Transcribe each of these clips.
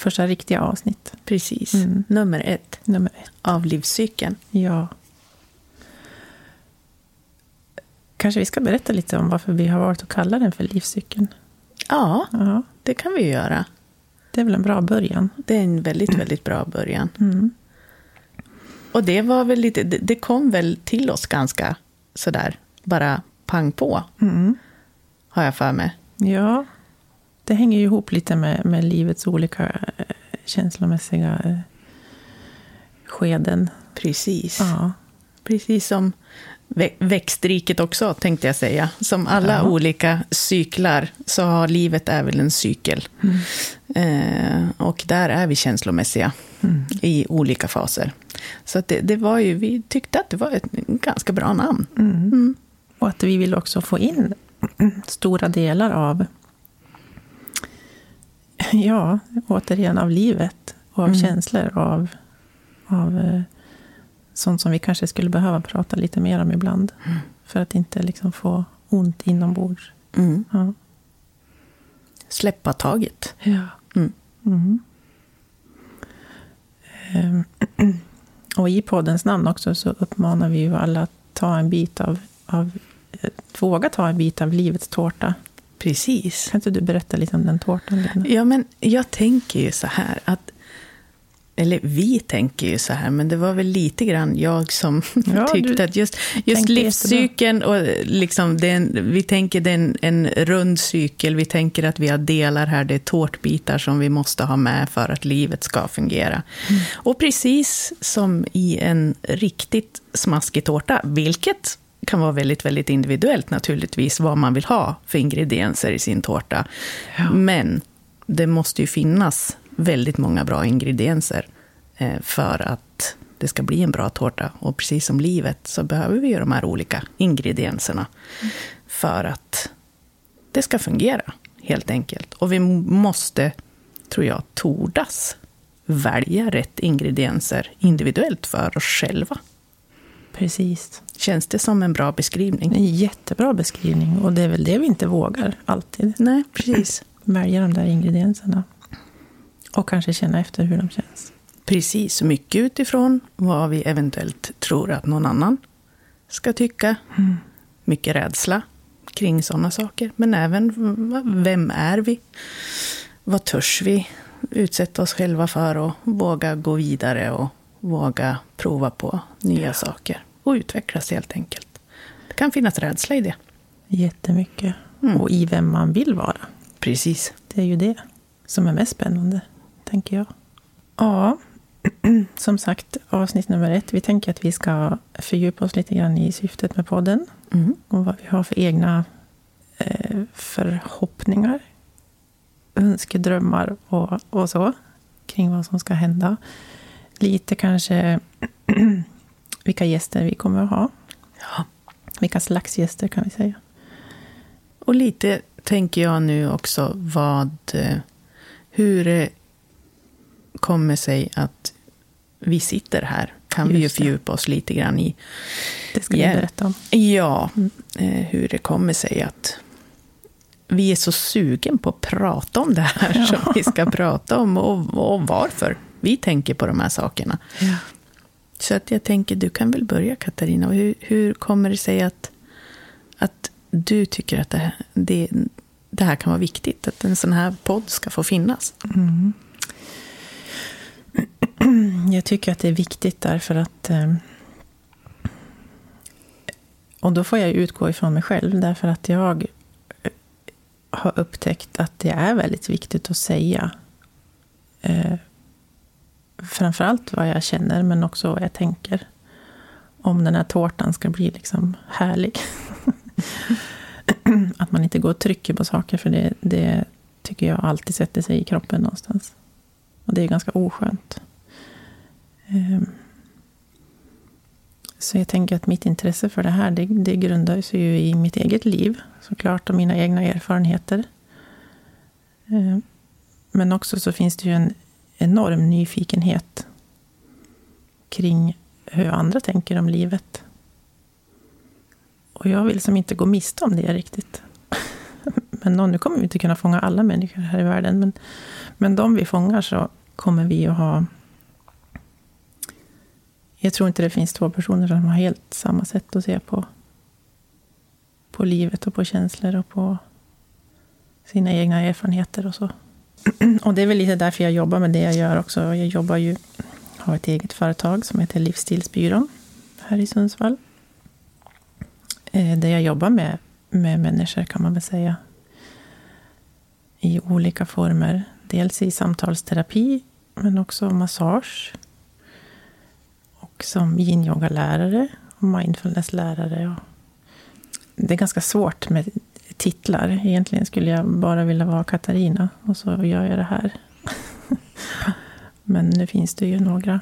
Första riktiga avsnitt. Precis. Mm. Nummer ett Nummer ett. av livscykeln. Ja. Kanske vi ska berätta lite om varför vi har valt att kalla den för livscykeln. Ja, Ja, det kan vi göra. det är väl en bra början. Det är en väldigt, väldigt bra början. Mm. Och det var väl lite, det kom väl till oss ganska sådär, bara pang på, Mm. har jag för mig. Ja, det hänger ju ihop lite med, med livets olika eh, känslomässiga eh, skeden. Precis. Ja, Precis som vä- växtriket också, tänkte jag säga. Som alla Ja. olika cyklar, så har livet är väl en cykel. Eh, och där är vi känslomässiga Mm. i olika faser. Så det, det var ju, vi tyckte att det var ett ganska bra namn. Mm. Mm. Och att vi vill också få in stora delar av, ja, återigen av livet och av Mm. känslor och av, av eh, sånt som vi kanske skulle behöva prata lite mer om ibland. För att inte liksom få ont inombords. Mm. Ja. Släppa taget. Ja. Mm. Mm. Ehm, Och i poddens namn också så uppmanar vi ju alla att ta en bit av, av eh, våga ta en bit av livets tårta. Precis. Kan inte du berätta lite om den tårtan? Ja, men jag tänker ju så här att eller vi tänker ju så här, men det var väl lite grann jag som Ja, tyckte att just, just livscykeln, och liksom den, vi tänker det är en, en rund cykel, vi tänker att vi har delar här, det är tårtbitar som vi måste ha med för att livet ska fungera. Mm. Och precis som i en riktigt smaskig tårta, vilket kan vara väldigt, väldigt individuellt naturligtvis, vad man vill ha för ingredienser i sin tårta. Ja. Men det måste ju finnas väldigt många bra ingredienser eh, för att det ska bli en bra tårta. Och precis som livet så behöver vi ju de här olika ingredienserna för att det ska fungera, helt enkelt. Och vi måste, tror jag, tordas välja rätt ingredienser individuellt för oss själva. Precis. Känns det som en bra beskrivning? En jättebra beskrivning. Och det är väl det vi inte vågar alltid. Nej, precis. Välja de där ingredienserna. Och kanske känna efter hur de känns. Precis, mycket utifrån vad vi eventuellt tror att någon annan ska tycka. Mycket rädsla kring sådana saker. Men även vem är vi? Vad törs vi utsätta oss själva för och våga gå vidare och våga prova på nya saker och utvecklas helt enkelt. Det kan finnas rädsla i det. Jättemycket. Mm. Och i vem man vill vara. Precis. Det är ju det som är mest spännande, tänker jag. Ja, som sagt, avsnitt nummer ett. Vi tänker att vi ska fördjupa oss lite grann i syftet med podden. Mm. Och vad vi har för egna eh, förhoppningar, önskedrömmar och, och så. Kring vad som ska hända. Lite kanske vilka gäster vi kommer att ha. Ja. Vilka slags gäster kan vi säga. Och lite tänker jag nu också vad, eh, hur det kommer sig att vi sitter här. Kan vi ju Just fördjupa oss lite grann i. Det ska Ja. vi berätta om. Ja, eh, hur det kommer sig att vi är så sugen på att prata om det här Ja. som vi ska prata om och, och varför vi tänker på de här sakerna. Ja. Så att jag tänker, du kan väl börja Katarina. Och hur, hur kommer det sig att, att du tycker att det, här- det, det här kan vara viktigt? Att en sån här podd ska få finnas? Mm. Jag tycker att det är viktigt därför att... Eh, och då får jag utgå ifrån mig själv, därför att jag eh, har upptäckt att det är väldigt viktigt att säga eh, framförallt vad jag känner, men också vad jag tänker. Om den här tårtan ska bli liksom härlig. att man inte går och trycker på saker, för det, det tycker jag alltid sätter sig i kroppen någonstans. Och det är ganska oskönt. Ehm. Så jag tänker att mitt intresse för det här, det, det grundar sig ju i mitt eget liv, såklart, och mina egna erfarenheter. Ehm. Men också så finns det ju en enorm nyfikenhet kring hur andra tänker om livet. Och jag vill som inte gå miste om det riktigt. Men nu kommer vi inte kunna fånga alla människor här i världen. Men, men de vi fångar så kommer vi att ha... Jag tror inte det finns två personer som har helt samma sätt att se på, på livet och på känslor och på sina egna erfarenheter och så. Och det är väl lite därför jag jobbar med det jag gör också. Jag jobbar ju, har ett eget företag som heter Livsstilsbyrån här i Sundsvall. Eh, där jag jobbar med, med människor kan man väl säga. I olika former. Dels i samtalsterapi, men också massage. Och som yin-yoga-lärare och mindfulness-lärare. Det är ganska svårt med titlar. Egentligen skulle jag bara vilja vara Katarina och så gör jag det här. Men nu finns det ju några.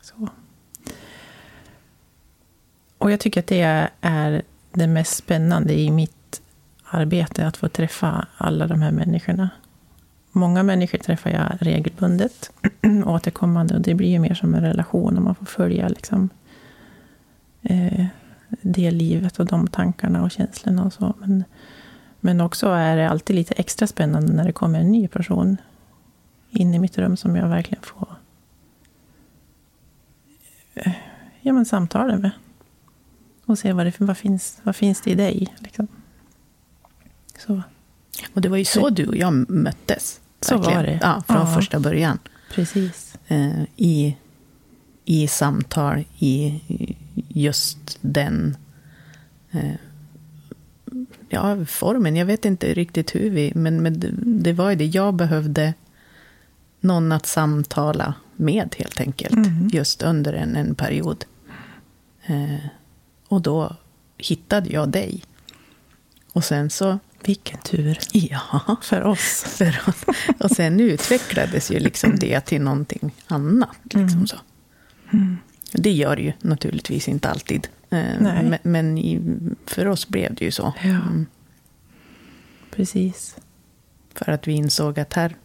Så. Och jag tycker att det är det mest spännande i mitt arbete, att få träffa alla de här människorna. Många människor träffar jag regelbundet, återkommande, och det blir ju mer som en relation, och man får följa liksom, eh, det livet och de tankarna och känslorna och så. Men, men också är det alltid lite extra spännande när det kommer en ny person in i mitt rum som jag verkligen får eh, ja, men samtala med. Och se vad, det, vad, finns, vad finns det i dig. Liksom. Så. Och det var ju så du och jag möttes. Så verkligen. var det. Ja, från ja. första början. Precis. Eh, i, I samtal, i just den eh, ja, formen. Jag vet inte riktigt hur vi... Men, men det, var ju det. Jag behövde någon att samtala med, helt enkelt. Mm. Just under en, en period. Eh, och då hittade jag dig. Och sen så... Vilken tur. Ja. För oss. För oss. Och sen utvecklades ju liksom det till någonting annat. Liksom mm. så. Mm. Det gör det ju naturligtvis inte alltid. Eh, men, men för oss blev det ju så. Ja. Mm. Precis. För att vi insåg att här,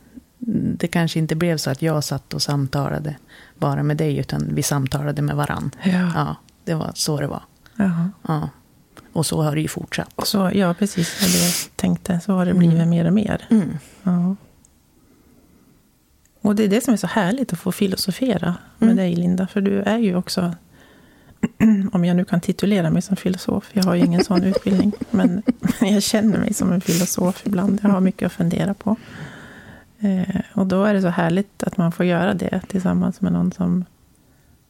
det kanske inte blev så att jag satt och samtalade bara med dig, utan vi samtalade med varann. Ja. ja det var så det var. Jaha. Ja. Och så har det ju fortsatt. Och så, ja, precis. Det jag tänkte. Så har det blivit mm. mer och mer. Mm. Ja. Och det är det som är så härligt att få filosofera med mm. dig, Linda. För du är ju också, om jag nu kan titulera mig som filosof, jag har ju ingen sån utbildning, men jag känner mig som en filosof ibland. Jag har mycket att fundera på. Eh, och då är det så härligt att man får göra det tillsammans med någon som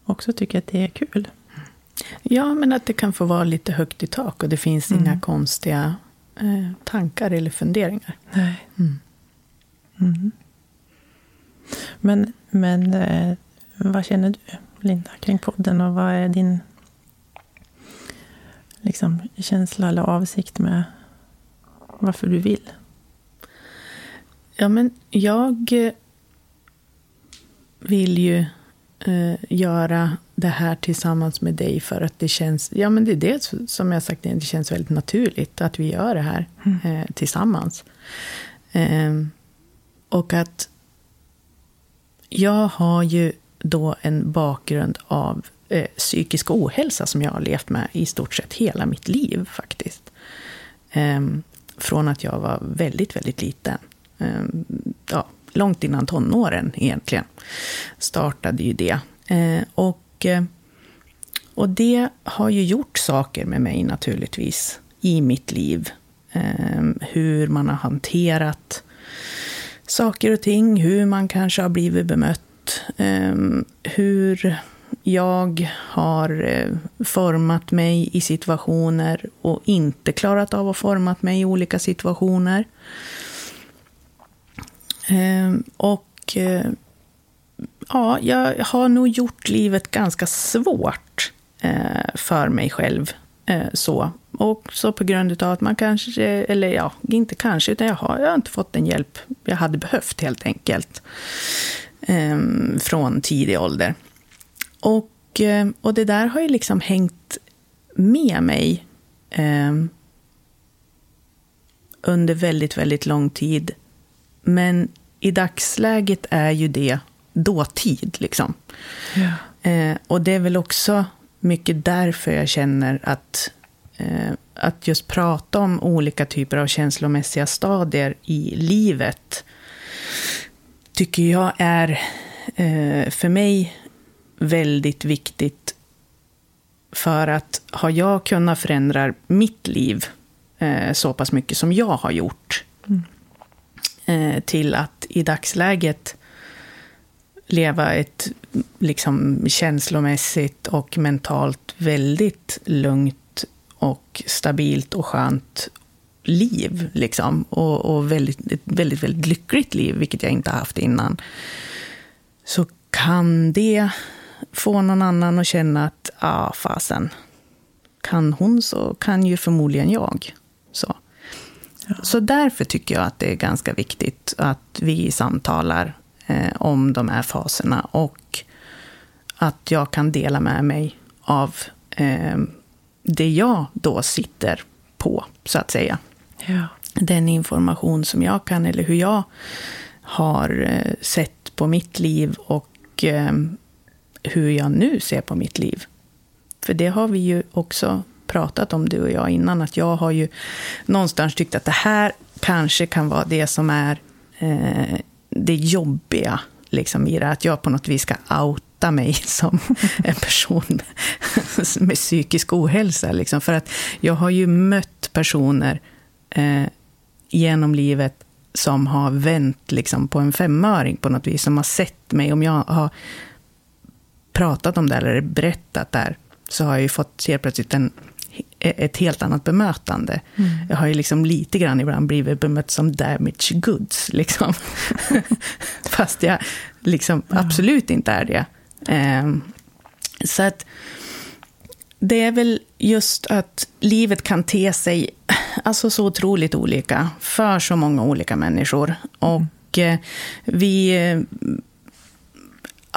också tycker att det är kul. Ja, men att det kan få vara lite högt i tak och det finns mm. inga konstiga eh, tankar eller funderingar. Nej. Mm. Mm. Men, men eh, vad känner du, Linda, kring podden och vad är din liksom, känsla eller avsikt med varför du vill? Ja, men jag vill ju eh, göra det här tillsammans med dig för att det känns, ja men det är det som jag sagt, det känns väldigt naturligt att vi gör det här mm. eh, tillsammans. Eh, och att jag har ju då en bakgrund av eh, psykisk ohälsa som jag har levt med i stort sett hela mitt liv faktiskt. Eh, från att jag var väldigt, väldigt liten. Eh, ja, långt innan tonåren egentligen startade ju det. Ehm, och, eh, och det har ju gjort saker med mig naturligtvis i mitt liv. Ehm, hur man har hanterat saker och ting, hur man kanske har blivit bemött, ehm, hur jag har eh, format mig i situationer och inte klarat av att format mig i olika situationer. Ehm, och eh, ja, jag har nog gjort livet ganska svårt eh, för mig själv. Så. Och så på grund av att man kanske, eller ja, inte kanske, utan jag har, jag har inte fått den hjälp jag hade behövt helt enkelt. Ehm, från tidig ålder. Och, eh, och det där har ju liksom hängt med mig eh, under väldigt, väldigt lång tid. Men i dagsläget är ju det dåtid. Liksom. Ja. Eh, och det är väl också mycket därför jag känner att, eh, att just prata om olika typer av känslomässiga stadier i livet tycker jag är eh, för mig väldigt viktigt. För att har jag kunnat förändra mitt liv eh, så pass mycket som jag har gjort Mm. eh, till att i dagsläget leva ett liksom, känslomässigt och mentalt väldigt lugnt och stabilt och skönt liv. Liksom. Och, och väldigt, ett väldigt, väldigt lyckligt liv, vilket jag inte har haft innan. Så kan det få någon annan att känna att, ah, fasen, kan hon så kan ju förmodligen jag. Så. Ja. Så därför tycker jag att det är ganska viktigt att vi samtalar eh, om de här faserna och att jag kan dela med mig av eh, det jag då sitter på, så att säga. Ja. Den information som jag kan, eller hur jag har eh, sett på mitt liv och eh, hur jag nu ser på mitt liv. För det har vi ju också pratat om, du och jag, innan. Att jag har ju någonstans tyckt att det här kanske kan vara det som är eh, det jobbiga liksom, i det. Att jag på något vis ska outa mig som en person med, med psykisk ohälsa. Liksom. För att jag har ju mött personer eh, genom livet som har vänt liksom, på en femöring på något vis. Som har sett mig. Om jag har pratat om det eller berättat där så har jag ju fått helt plötsligt en, ett helt annat bemötande. Mm. Jag har ju liksom lite grann ibland blivit bemött som damage goods. Liksom. Fast jag liksom Ja. absolut inte är det. Ehm, så att det är väl just att livet kan te sig alltså så otroligt olika för så många olika människor. Och eh, vi eh,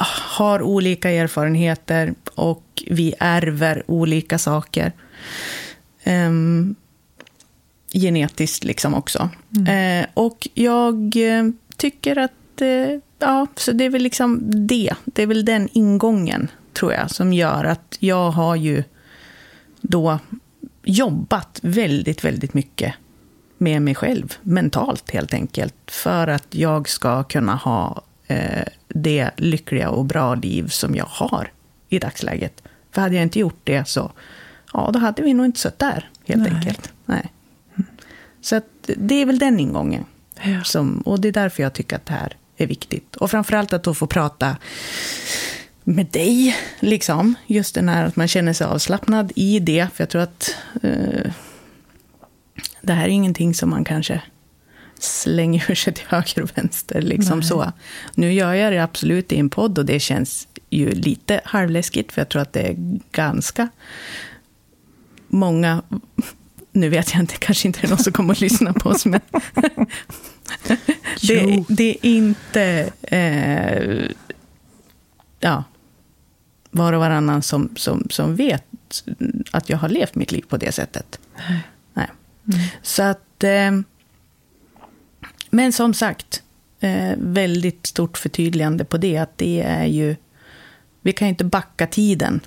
har olika erfarenheter och vi ärver olika saker. Ehm, genetiskt liksom också. Mm. Eh, och jag eh, tycker att, eh, ja, så det är väl liksom det. Det är väl den ingången, tror jag, som gör att jag har ju då jobbat väldigt, väldigt mycket med mig själv, mentalt helt enkelt, för att jag ska kunna ha det lyckliga och bra liv som jag har i dagsläget. För hade jag inte gjort det så, ja, då hade vi nog inte suttit där, helt Nej. enkelt. Nej. Så att det är väl den ingången. Ja. Som, och det är därför jag tycker att det här är viktigt. Och framförallt att då få prata med dig, liksom. Just den här att man känner sig avslappnad i det. För jag tror att eh, det här är ingenting som man kanske slänger ur sig till höger och vänster. Liksom Nej. så. Nu gör jag det absolut i en podd och det känns ju lite halvläskigt. För jag tror att det är ganska många nu vet jag inte, kanske inte är någon som kommer att lyssna på oss, men det, det är inte eh, ja, var och varannan som, som, som vet att jag har levt mitt liv på det sättet. Nej. Nej. Mm. Så att... Eh, men som sagt, eh, väldigt stort förtydligande på det, att det är ju... Vi kan ju inte backa tiden.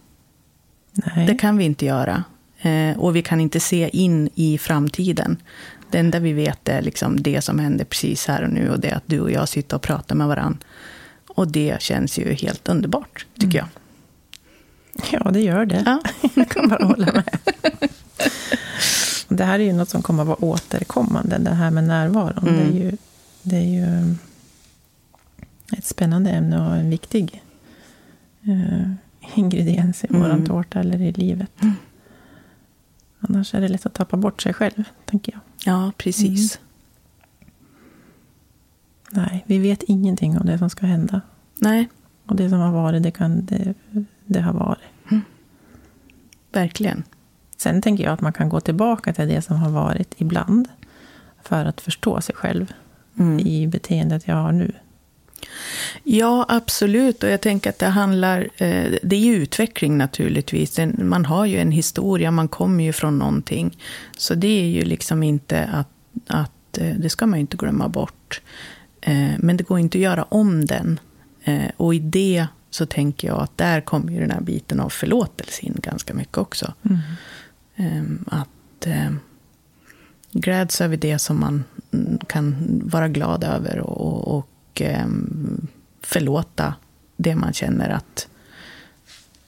Nej. Det kan vi inte göra. Eh, och vi kan inte se in i framtiden. Det enda vi vet är liksom det som händer precis här och nu. Och det är att du och jag sitter och pratar med varandra. Och det känns ju helt underbart, tycker jag. Ja, det gör det. Ja. Jag kan bara hålla med. Det här är ju något som kommer att vara återkommande, det här med närvaron. Mm. Det, är ju, det är ju ett spännande ämne och en viktig eh, ingrediens i Mm. våran tårta eller i livet. Annars är det lätt att tappa bort sig själv, tänker jag. Ja, precis. Nej, vi vet ingenting om det som ska hända. Nej, Och det som har varit, det, kan, det, det har varit. verkligen. Sen tänker jag att man kan gå tillbaka till det som har varit ibland. För att förstå sig själv Mm. i beteendet jag har nu. Ja, absolut. Och jag tänker att det handlar... Eh, det är ju utveckling naturligtvis. Man har ju en historia, man kommer ju från någonting. Så det är ju liksom inte att... att eh, det ska man ju inte glömma bort. Eh, men det går inte att göra om den. Och i det så tänker jag att där kommer ju den här biten av förlåtelse in ganska mycket också. Mm. Ehm, att gläds över det som man mm, kan vara glad över. och, och ehm, förlåta det man känner att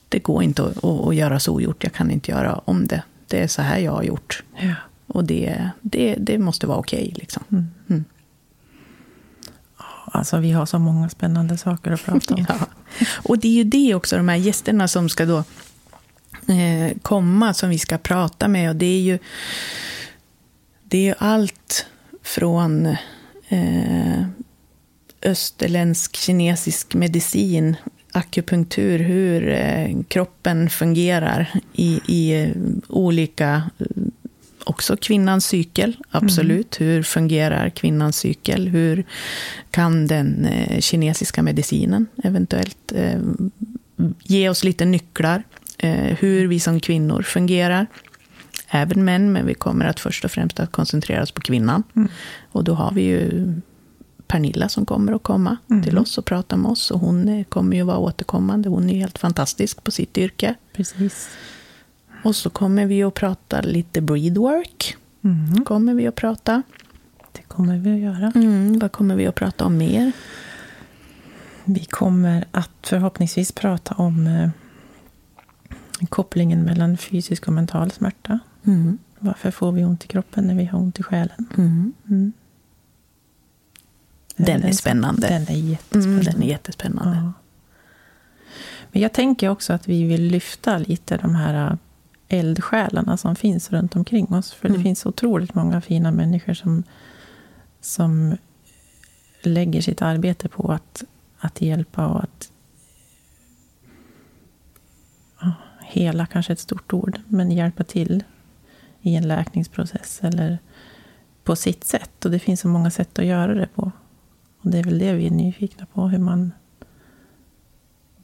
det går inte att, att, göra så ogjort, jag kan inte göra om det. Det är så här jag har gjort. Ja. Och det, det, det måste vara okej. Okay, liksom. Mm. Mm. Alltså, vi har så många spännande saker att prata om. ja. Och det är ju det också, de här gästerna som ska då eh, komma, som vi ska prata med. Och det är ju, det är ju allt från eh, österländsk kinesisk medicin, akupunktur, hur eh, kroppen fungerar i, i olika också kvinnans cykel, absolut. Mm. Hur fungerar kvinnans cykel? Hur kan den kinesiska medicinen eventuellt ge oss lite nycklar? Eh, hur vi som kvinnor fungerar. Även män, men vi kommer att först och främst att koncentrera oss på kvinnan. Mm. Och då har vi ju Pernilla som kommer att komma mm. till oss och prata med oss. Och hon kommer ju vara återkommande. Hon är helt fantastisk på sitt yrke. Precis. Och så kommer vi att prata lite breedwork. Mm. Kommer vi att prata. Det kommer vi att göra. Mm. Vad kommer vi att prata om mer? Vi kommer att förhoppningsvis prata om eh, kopplingen mellan fysisk och mental smärta. Mm. Varför får vi ont i kroppen när vi har ont i själen? Mm. Mm. Den, den är spännande. Den är jättespännande. Mm, den är jättespännande. Ja. Men jag tänker också att vi vill lyfta lite de här äh, eldsjälarna som finns runt omkring oss. För mm. det finns otroligt många fina människor som, som lägger sitt arbete på att, att hjälpa och att ja, hela, kanske ett stort ord, men hjälpa till i en läkningsprocess eller på sitt sätt. Och det finns så många sätt att göra det på. Och det är väl det vi är nyfikna på, hur man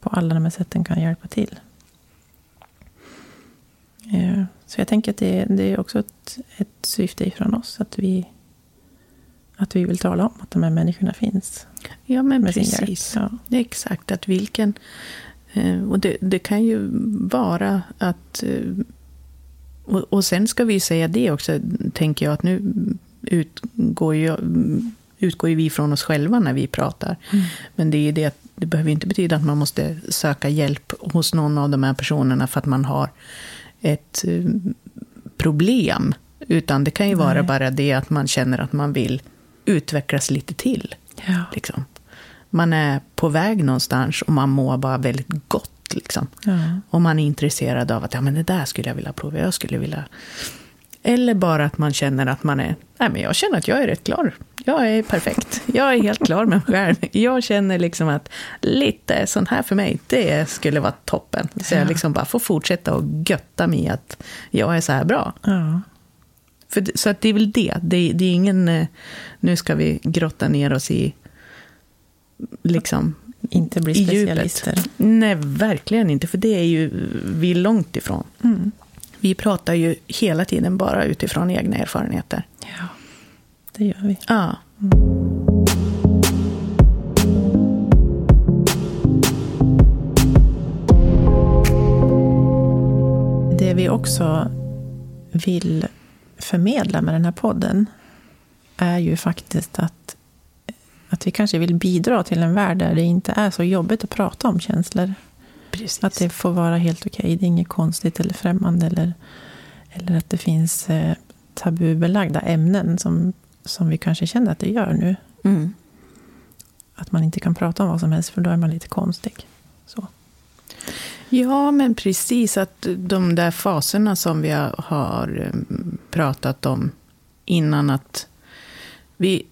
på alla de här sätten kan hjälpa till. Eh, så jag tänker att det, det är också ett, ett syfte ifrån oss, att vi, att vi vill tala om att de här människorna finns. Ja, men precis. Ja. Det är exakt, att vilken... Eh, och det, det kan ju vara att... Eh, och, och sen ska vi säga det också, tänker jag, att nu utgår ju utgår ju vi från oss själva när vi pratar. Mm. Men det, är det, det behöver inte betyda att man måste söka hjälp hos någon av de här personerna för att man har ett eh, problem. Utan det kan ju Nej. vara bara det att man känner att man vill utvecklas lite till. Ja. Liksom. Man är på väg någonstans och man mår bara väldigt gott. Liksom. Ja. Och man är intresserad av att ja, men det där skulle jag vilja prova. Jag skulle vilja eller bara att man känner att man är, nej men jag känner att jag är rätt klar. Jag är perfekt. Jag är helt klar med mig själv. Jag känner liksom att lite sånt här för mig, det skulle vara toppen. Så jag liksom bara får fortsätta och götta mig att jag är så här bra. Ja. För, så att det är väl det. det. Det är ingen, eh, nu ska vi grotta ner oss i liksom inte bli specialister. Nej, verkligen inte. För det är ju vi är långt ifrån. Mm. Vi pratar ju hela tiden bara utifrån egna erfarenheter. Ja, det gör vi. Ja. Mm. Det vi också vill förmedla med den här podden är ju faktiskt att, att vi kanske vill bidra till en värld där det inte är så jobbigt att prata om känslor. Precis. Att det får vara helt okej. Okay. Det är inget konstigt eller främmande. Eller, eller att det finns eh, tabubelagda ämnen som, som vi kanske känner att det gör nu. Mm. Att man inte kan prata om vad som helst, för då är man lite konstig. Så. Ja, men precis. Att de där faserna som vi har eh, pratat om innan. att vi,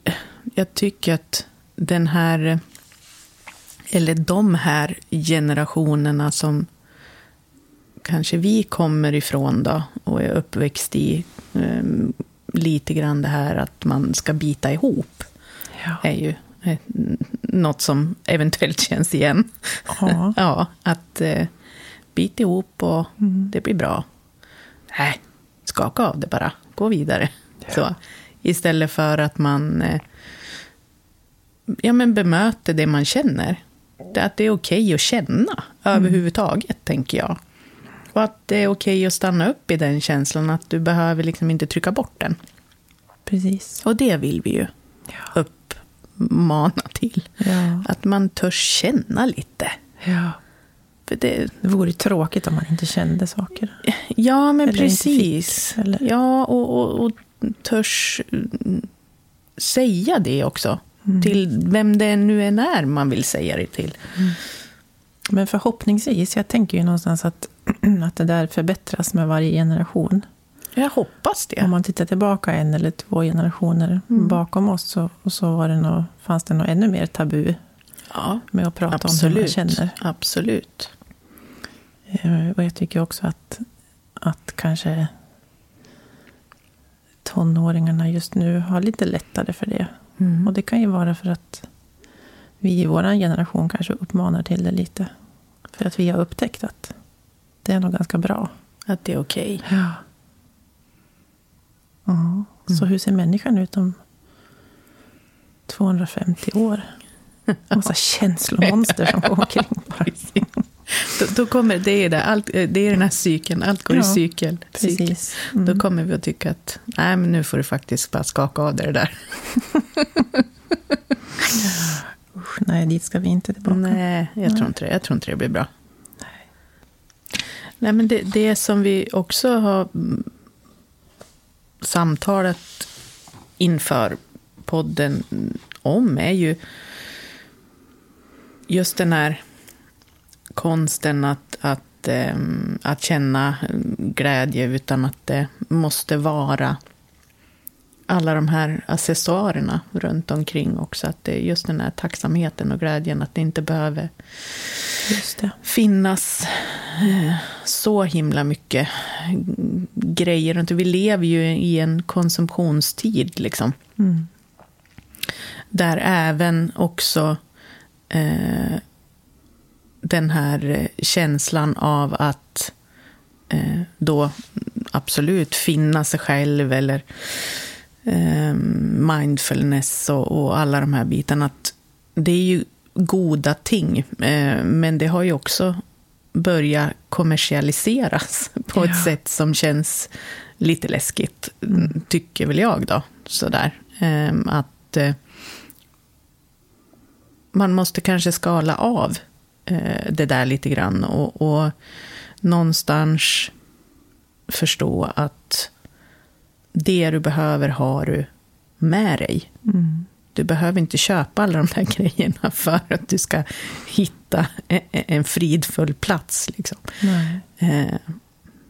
Jag tycker att den här eller de här generationerna som kanske vi kommer ifrån då och är uppväxt i um, lite grann det här att man ska bita ihop. Ja. är ju eh, något som eventuellt känns igen. Ja. ja, att eh, bit ihop och Mm. det blir bra. Nej, skaka av det bara. Gå vidare. Ja. Så, istället för att man eh, ja, men bemöter det man känner. Att det är okej att känna överhuvudtaget, tänker jag. Och att det är okej att stanna upp i den känslan, att du behöver liksom inte trycka bort den. Precis. Och det vill vi ju Ja. uppmana till. Ja. Att man törs känna lite. ja. För det, Det vore tråkigt om man inte kände saker. ja, men Eller precis. fick? Ja, och, och, och törs mm, säga det också. Mm. Till vem det nu än är man vill säga det till. Men förhoppningsvis, jag tänker ju någonstans att, att det där förbättras med varje generation. Jag hoppas det. Om man tittar tillbaka en eller två generationer Mm. bakom oss så, och så var det nog, fanns det nog ännu mer tabu Ja, med att prata om hur man absolut. känner. Absolut. Eh, Och jag tycker också att, att kanske tonåringarna just nu har lite lättare för det. Mm. Och det kan ju vara för att vi i vår generation kanske uppmanar till det lite. För att vi har upptäckt att det är nog ganska bra. Att det är okej. Ja. ja. Så hur ser människan ut om 250 år? Massa känslomonster som går omkring bara. Då, då kommer, det, är det, allt, det är den här cykeln, allt går i Ja, cykel. cykel. Precis. Då Mm. kommer vi att tycka att nej, men nu får du faktiskt bara skaka av dig det där. Usch, nej, dit ska vi inte tillbaka. Nej, jag tror inte det. Jag tror inte det blir bra. Nej, men det, det som vi också har mm, samtalat inför podden om är ju just den här konsten att, att, ehm, att känna glädje utan att det måste vara alla de här accessoarerna runt omkring också. Att det är just den här tacksamheten och glädjen, att det inte behöver det. finnas eh, så himla mycket grejer runt. Vi lever ju i en konsumtionstid, liksom. Mm. Där även också eh, den här eh, känslan av att eh, då absolut finna sig själv eller eh, mindfulness och, och alla de här bitarna. Att det är ju goda ting, eh, men det har ju också börjat kommersialiseras på Ja. ett sätt som känns lite läskigt, tycker väl jag då. Sådär. Eh, att man måste kanske skala av det där lite grann och, och någonstans förstå att det du behöver har du med dig. Mm. Du behöver inte köpa alla de där grejerna för att du ska hitta e- e- en fridfull plats. Liksom. Nej. Eh,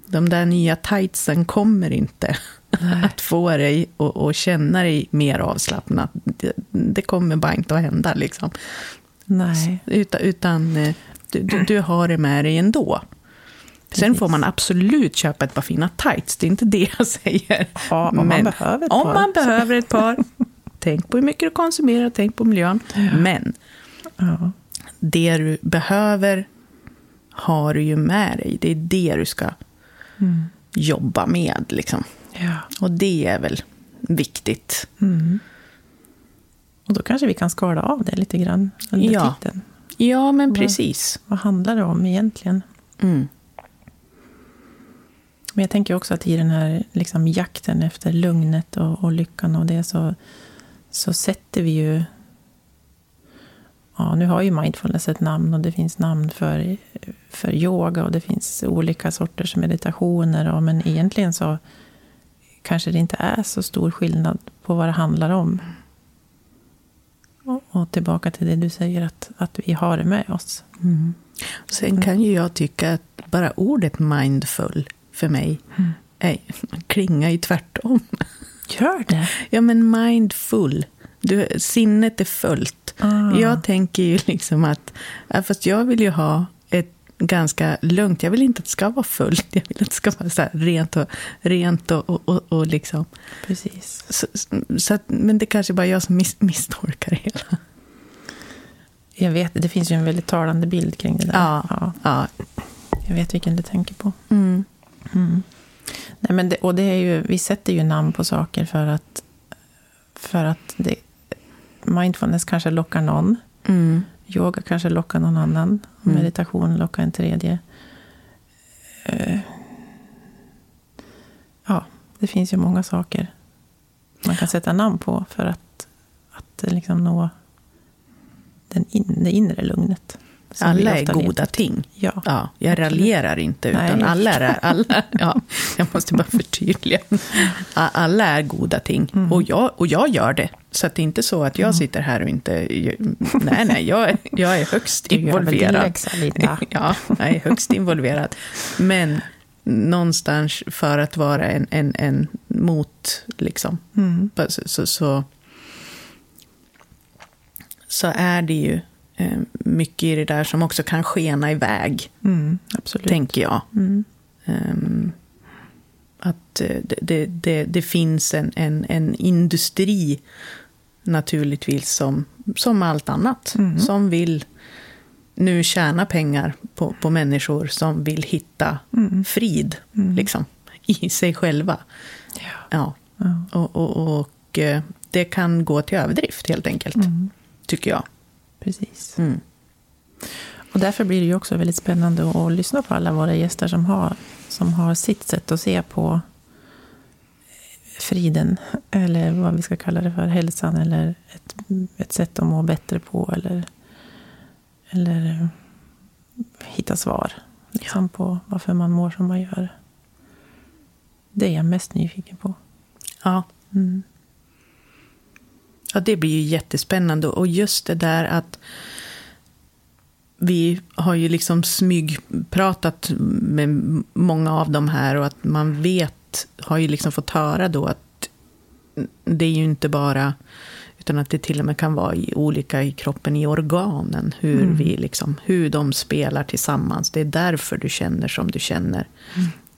De där nya tightsen kommer inte Nej. att få dig att att känna dig mer avslappnad. Det, det kommer bara inte att hända. Liksom. Nej. Utan, utan eh, du, du, du har det med dig ändå. Sen Precis. får man absolut köpa ett par fina tights, det är inte det jag säger. Ja, om man Men behöver ett om par, man så- behöver ett par, tänk på hur mycket du konsumerar, tänk på miljön. Men Ja. det du behöver har du ju med dig. Det är det du ska Mm. jobba med. Liksom. ja. Och det är väl viktigt. Mm. Och då kanske vi kan skala av det lite grann under Ja. titeln. Ja, men Vad- precis. Vad handlar det om egentligen? Mm. Men jag tänker också att i den här liksom, jakten efter lugnet och, och lyckan och det så, så sätter vi ju... Ja, nu har ju mindfulness ett namn och det finns namn för, för yoga och det finns olika sorters meditationer. Och, men egentligen så kanske det inte är så stor skillnad på vad det handlar om. Och, tillbaka till det du säger, att, att vi har det med oss. Mm. Sen kan ju jag tycka att bara ordet mindful för mig Mm. är, klingar ju tvärtom. Gör det! Ja, men mindful. Du, sinnet är fullt. Ah. Jag tänker ju liksom att, fast jag vill ju ha ganska lugnt, jag vill inte att det ska vara fullt, jag vill att det ska vara så rent och, rent och, och, och, liksom. Precis. Så, så att, men det kanske bara är jag som miss, misstolkar hela. Jag vet, det finns ju en väldigt talande bild kring det där. Ja. Ja, Ja. jag vet vilken du tänker på. Mm. Nej, men det, och det är ju, vi sätter ju namn på saker för att, för att det, mindfulness kanske lockar någon. Mm. Yoga kanske lockar någon annan. Mm. Meditation lockar en tredje. Eh, Ja, det finns ju många saker man kan sätta namn på för att, att liksom nå den in, det inre lugnet. Alla är goda letar. ting. Ja. Ja, jag raljerar inte, Nej, utan jag alla är... Alla, ja, jag måste bara förtydliga. Alla är goda ting, Mm. och, jag, och jag gör det. Så att det är inte så att jag sitter här och inte... Nej, nej, jag, är- jag är högst involverad. läxa. Ja, jag är högst involverad. Men någonstans för att vara en, en, en mot, liksom, Mm. så, så, så, så är det ju eh, mycket i det där som också kan skena iväg, Mm, absolut. tänker jag. Mm. Ehm, att eh, det, det, det, det finns en, en, en industri naturligtvis som, som allt annat. Mm. Som vill nu tjäna pengar på, på människor som vill hitta Mm. frid Mm. liksom, i sig själva. Ja. Ja. Och, och, och eh, det kan gå till överdrift helt enkelt, Mm. tycker jag. Precis. Mm. Och därför blir det ju också väldigt spännande att lyssna på alla våra gäster som har, som har sitt sätt att se på friden, eller vad vi ska kalla det för, hälsan, eller ett, ett sätt att må bättre på, eller, eller eh, hitta svar liksom, på varför man mår som man gör. Det är jag mest nyfiken på. Ja. Mm. Ja, det blir ju jättespännande. Och just det där att vi har ju liksom smygpratat med många av de här och att man vet, har ju liksom fått höra då att det är ju inte bara, utan att det till och med kan vara i olika i kroppen, i organen, hur Mm. vi liksom, hur de spelar tillsammans. Det är därför du känner som du känner.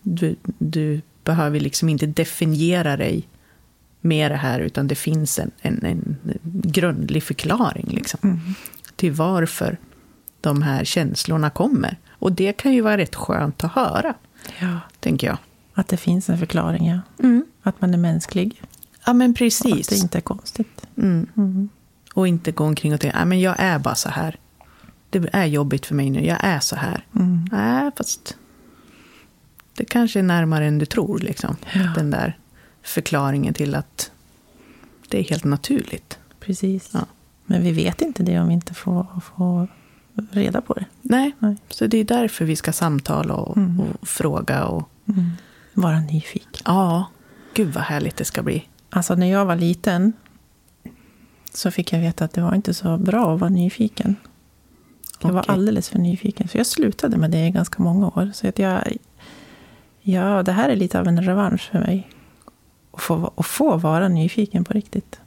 Du, du behöver liksom inte definiera dig med det här, utan det finns en, en, en grundlig förklaring liksom, Mm. till varför de här känslorna kommer. Och det kan ju vara rätt skönt att höra, Ja. tänker jag. Att det finns en förklaring, ja. Att man är mänsklig. Ja, men Och att precis. det inte är konstigt. Mm. Mm. Och inte gå omkring och tänka, "Nej, men jag är bara så här. Det är jobbigt för mig nu, jag är så här. Mm. Nej, fast det kanske är närmare än du tror, liksom. Ja. Den där förklaringen till att det är helt naturligt. Precis. Ja. Men vi vet inte det om vi inte får, får reda på det. Nej, Nej. så det är därför vi ska samtala och, Mm. och fråga. Och, Vara nyfiken. ja, gud vad härligt det ska bli. Alltså när jag var liten så fick jag veta att det var inte så bra att vara nyfiken. Jag var alldeles för nyfiken. Så jag slutade med det i ganska många år. Så att jag, ja, det här är lite av en revansch för mig. Att få, att få vara nyfiken på riktigt.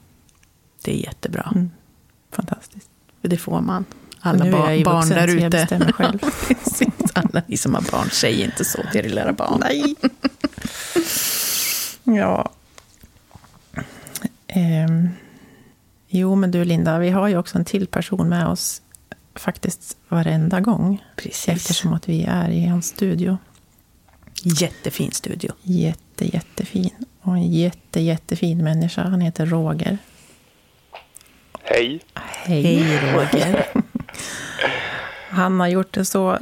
Det är jättebra. Mm. Fantastiskt. Det får man. Alla nu är jag ba- ju barn där så jag ute. bestämmer själv. Alla ni som har barn, säg inte så till era barn. Nej. Ja. Ehm, jo, men du Linda, vi har ju också en till person med oss faktiskt varenda gång. Precis. Eftersom att vi är i hans studio. Jättefin studio. Jätte, jättefin. Och en jätte, jättefin människa. Han heter Roger. Hej. Hej, Roger. Han har gjort det så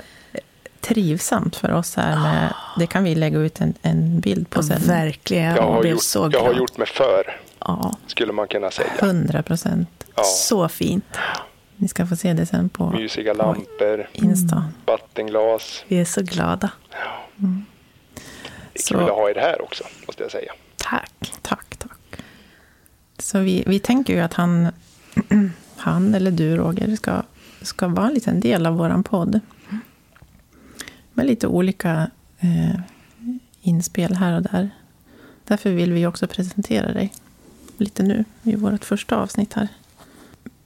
trivsamt för oss här med, det kan vi lägga ut en, en bild på sen. Verkligen, Jag har, gjort, så jag har gjort mig för, Ja, skulle man kunna säga. 100 procent. Ja, så fint. Ni ska få se det sen på mysiga lampor, Insta. vattenglas. Vi är så glada. Det är Så- kul att ha er här också, måste jag säga. Tack. Tack, tack. Så vi, vi tänker ju att han, han eller du Roger ska, ska vara en liten del av våran podd. Med lite olika eh, inspel här och där. Därför vill vi också presentera dig lite nu i vårt första avsnitt här.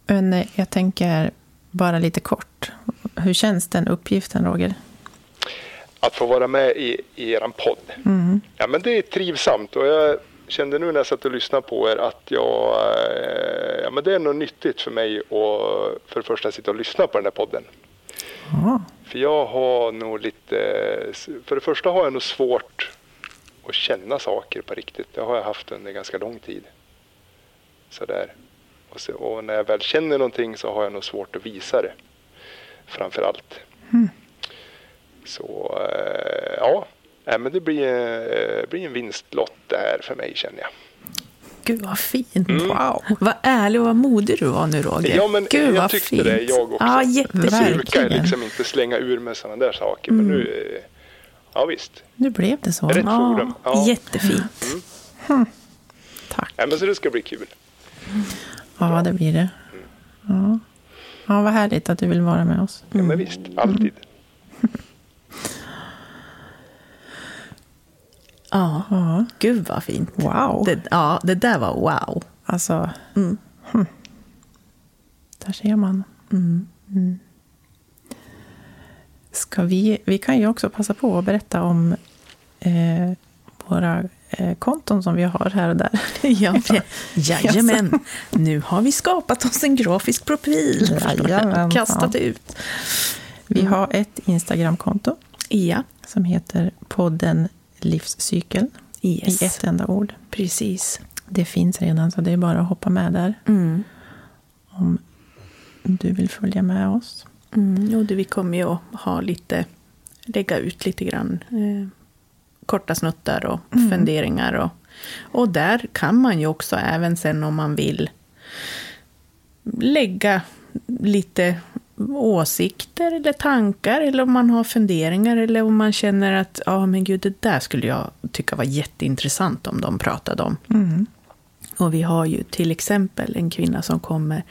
Men eh, jag tänker bara lite kort. Hur känns den uppgiften Roger? Att få vara med i, i er podd. Mm. Ja, men det är trivsamt och jag kände nu när jag satt och lyssnade på er att jag, eh, ja men det är nog nyttigt för mig att för det första sitta och lyssna på den här podden. Ja. För jag har nog lite, för det första har jag nog svårt att känna saker på riktigt. Det har jag haft under ganska lång tid. Sådär. Och, så, och när jag väl känner någonting så har jag nog svårt att visa det. Framför allt. Så eh, ja, men det blir, eh, blir en vinstlott det här för mig känner jag. Gud vad fint. Wow. Vad ärlig och vad modig du var nu Roger. Mm. Ja, men Gud, jag tyckte fint. det, jag också. Ja, Jag brukar liksom inte slänga ur mig sådana där saker. Men nu, ja visst. Nu blev det så. Rätt Ja, forum. Ja. Jättefint. Tack. Nej, men så det ska bli kul. Ja, det blir det. Ja. ja, vad härligt att du vill vara med oss. Ja, men visst, alltid. Ja, Ja, gud vad fint. wow. Det, ja, det där var wow. Alltså, Mm. hm. där ser man. Mm. Ska vi, vi kan ju också passa på att berätta om eh, våra eh, konton som vi har här och där. Ja, jajamän. Nu har vi skapat oss en grafisk profil. Jajamän, Kastat ja. ut. Vi har ett Instagramkonto Ja, som heter podden Livscykeln yes. i ett enda ord. Precis. Det finns redan, så det är bara att hoppa med där Mm. om du vill följa med oss. Mm, jo, det, vi kommer ju att ha lite, lägga ut lite grann eh, korta snuttar och funderingar. Och, och där kan man ju också även sen om man vill lägga lite åsikter eller tankar eller om man har funderingar eller om man känner att ja men gud det där skulle jag tycka var jätteintressant om de pratade om. Mm. Och vi har ju till exempel en kvinna som kommer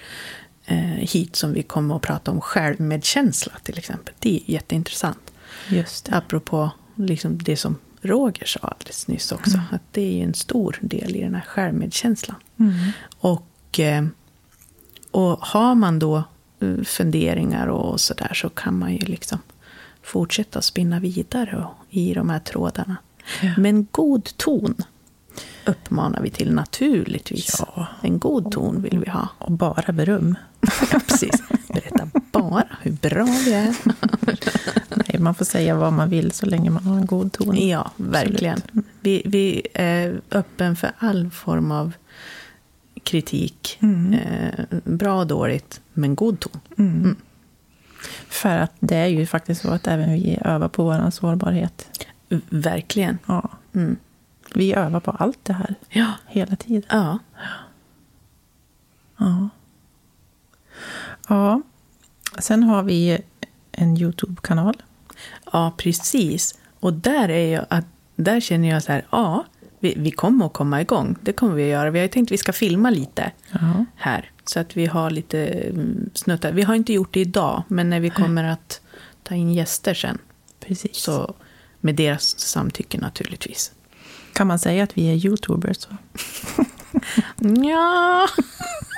eh, hit som vi kommer att prata om självmedkänsla till exempel. Det är jätteintressant. Just det. Apropå liksom det som Roger sa alldeles nyss också. Att det är en stor del i den här självmedkänslan. Mm. Och, eh, och har man då funderingar och sådär så kan man ju liksom fortsätta spinna vidare i de här trådarna. Ja. Men god ton uppmanar vi till naturligtvis. Ja. En god ton vill vi ha. Och bara beröm. Ja, precis. Berätta bara hur bra vi är. Nej, man får säga vad man vill så länge man har en god ton. Ja, verkligen. Vi, vi är öppen för all form av kritik. Mm. Eh, bra och dåligt, men god ton. Mm. För att det är ju faktiskt så att även vi övar på vår sårbarhet. Verkligen. Ja. Mm. Vi övar på allt det här Ja. hela tiden. ja. Ja. ja. Sen har vi en YouTube-kanal. Ja, precis. Och där, är jag att, där känner jag så här, ja, vi, vi kommer att komma igång. Det kommer vi att göra. Vi har ju tänkt att vi ska filma lite Ja. här. Så att vi har lite mm, snuttar. Vi har inte gjort det idag, men när vi kommer att ta in gäster sen. Precis. Så med deras samtycke naturligtvis. Kan man säga att vi är YouTubers? Ja.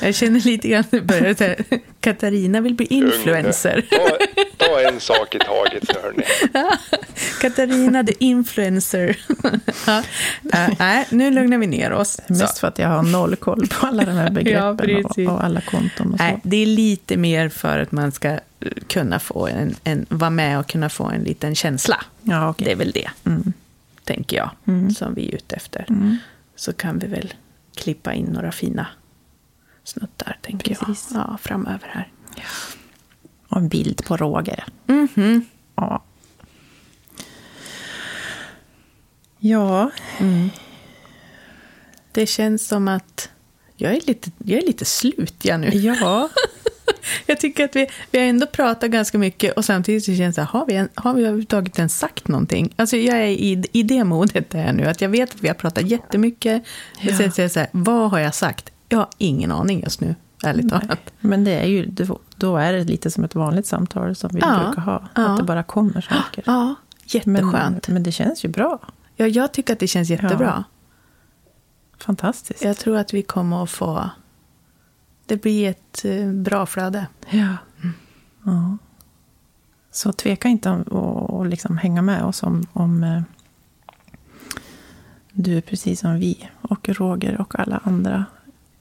Jag känner lite grann att det börjar här, Katarina vill bli influencer. Ta, ta en sak i taget nu hörni. Katarina the influencer. ja. Äh, nej, nu lugnar vi ner oss. Mest för att jag har noll koll på alla de här begreppen precis. och, och alla konton och så. Nej, det är lite mer för att man ska eh, kunna få en, en, vara med och kunna få en liten känsla. Ja, okej. Det är väl det, Mm. tänker jag, Mm. som vi är ute efter. Mm. Så kan vi väl klippa in några fina snuttar, tänker Precis. jag, ja, framöver här. Och en bild på Roger. Mhm. Ja. Ja, Det känns som att jag är lite, jag är lite slut jag nu. ja. Jag tycker att vi, vi har ändå pratat ganska mycket och samtidigt så känns det, har vi, en, har vi överhuvudtaget ens sagt någonting? Alltså jag är i, i det modet där nu, att jag vet att vi har pratat jättemycket. Ja. Ja. Sen säger jag så här, vad har jag sagt? Jag har ingen aning just nu, ärligt talat. Men det är ju, då är det lite som ett vanligt samtal som vi Ja, brukar ha. ja. Att det bara kommer saker. Ja, men, jätteskönt. men det känns ju bra. Ja, jag tycker att det känns jättebra. Fantastiskt. Jag tror att vi kommer att få... Det blir ett eh, bra flöde. Ja. ja. Så tveka inte att liksom hänga med oss om, om, eh, du är precis som vi och Roger och alla andra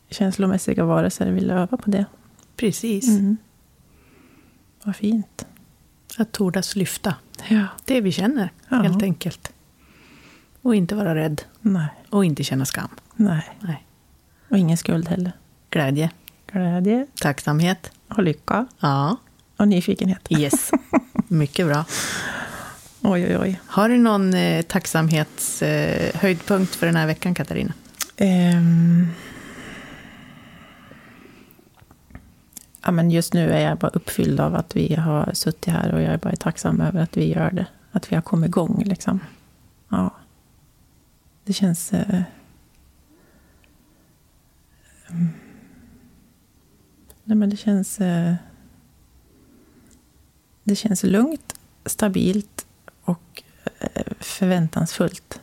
känslomässiga varelser vill öva på det. Precis. Mm. Vad fint. Att tordas lyfta Ja. det vi känner, Ja. helt enkelt. Och inte vara rädd. Nej. Och inte känna skam. Nej. Nej. Och ingen skuld heller. Glädje, Glädje tacksamhet. och lycka Ja, och nyfikenhet. yes. Mycket bra. Oj, oj, oj. Har du någon eh, tacksamhetshöjdpunkt eh, för den här veckan, Katarina? Ehm. Ja, men just nu är jag bara uppfylld av att vi har suttit här och jag är bara tacksam över att vi gör det. Att vi har kommit igång liksom. Ja. Det känns... Eh, mm. nej, men det känns... Eh, det känns lugnt, stabilt och eh, förväntansfullt.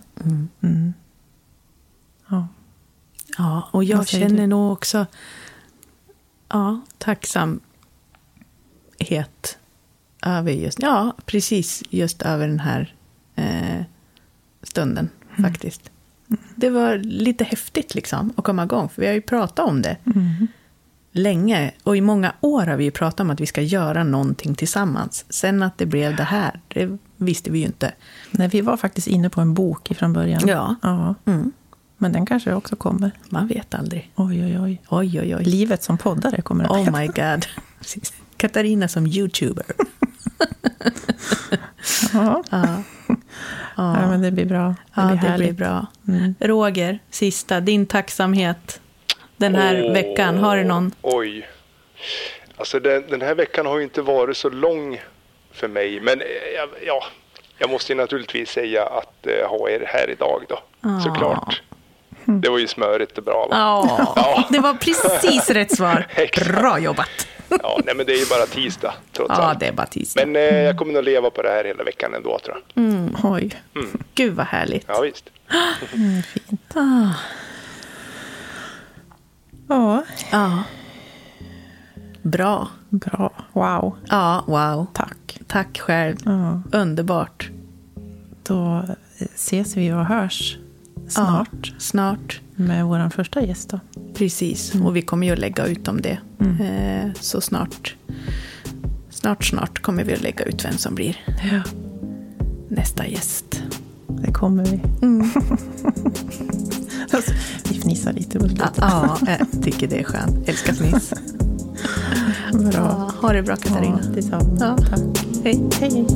Mm. Ja. Ja, och jag känner du? nog också ja, tacksamhet över just, ja, precis just över den här eh, stunden Mm. faktiskt. Det var lite häftigt liksom att komma igång, för vi har ju pratat om det Mm. Länge. Och i många år har vi ju pratat om att vi ska göra någonting tillsammans. Sen att det blev det här, det visste vi ju inte. Nej, vi var faktiskt inne på en bok från början. Ja. ja. Mm. Men den kanske också kommer. Man vet aldrig. Oj, oj, oj. Oj, oj, oj. Livet som poddare kommer att Oh my god. Katarina som youtuber. Ja. Ja, ja, men det blir bra. Det ja blir det blir bra. Mm. Roger, sista, din tacksamhet den här Åh, veckan. Har du någon? Oj. Alltså den, den här veckan har ju inte varit så lång för mig. Men eh, jag, ja, jag måste ju naturligtvis säga att eh, ha er här idag då. Ah. Såklart. Det var ju smörigt och bra va? Ja, Ja. det var precis rätt svar. Bra jobbat. Ja, nej men det är ju bara tisdag trots Ja, allt. det är bara tisdag. Men eh, jag kommer nog leva på det här hela veckan ändå tror jag. Oj, Gud vad härligt. Ja visst. mm, fint. Ah, Ja, ja. Bra. bra. Wow. Ja, wow. Tack. Tack själv. Ja, Underbart. då ses vi och hörs snart Ja, snart. med vår första gäst. Då. Precis, Mm. och vi kommer ju att lägga ut om det. Eh, så snart, snart, snart kommer vi att lägga ut vem som blir Ja, nästa gäst. det kommer vi. Mm. Alltså, vi fnissar lite Ja, slutet. ja, jag tycker det är skönt. Älskar fniss. Bra. Ja, ha det bra Katarina. Ja, detsamma. Ja. Tack. Hej. Hej.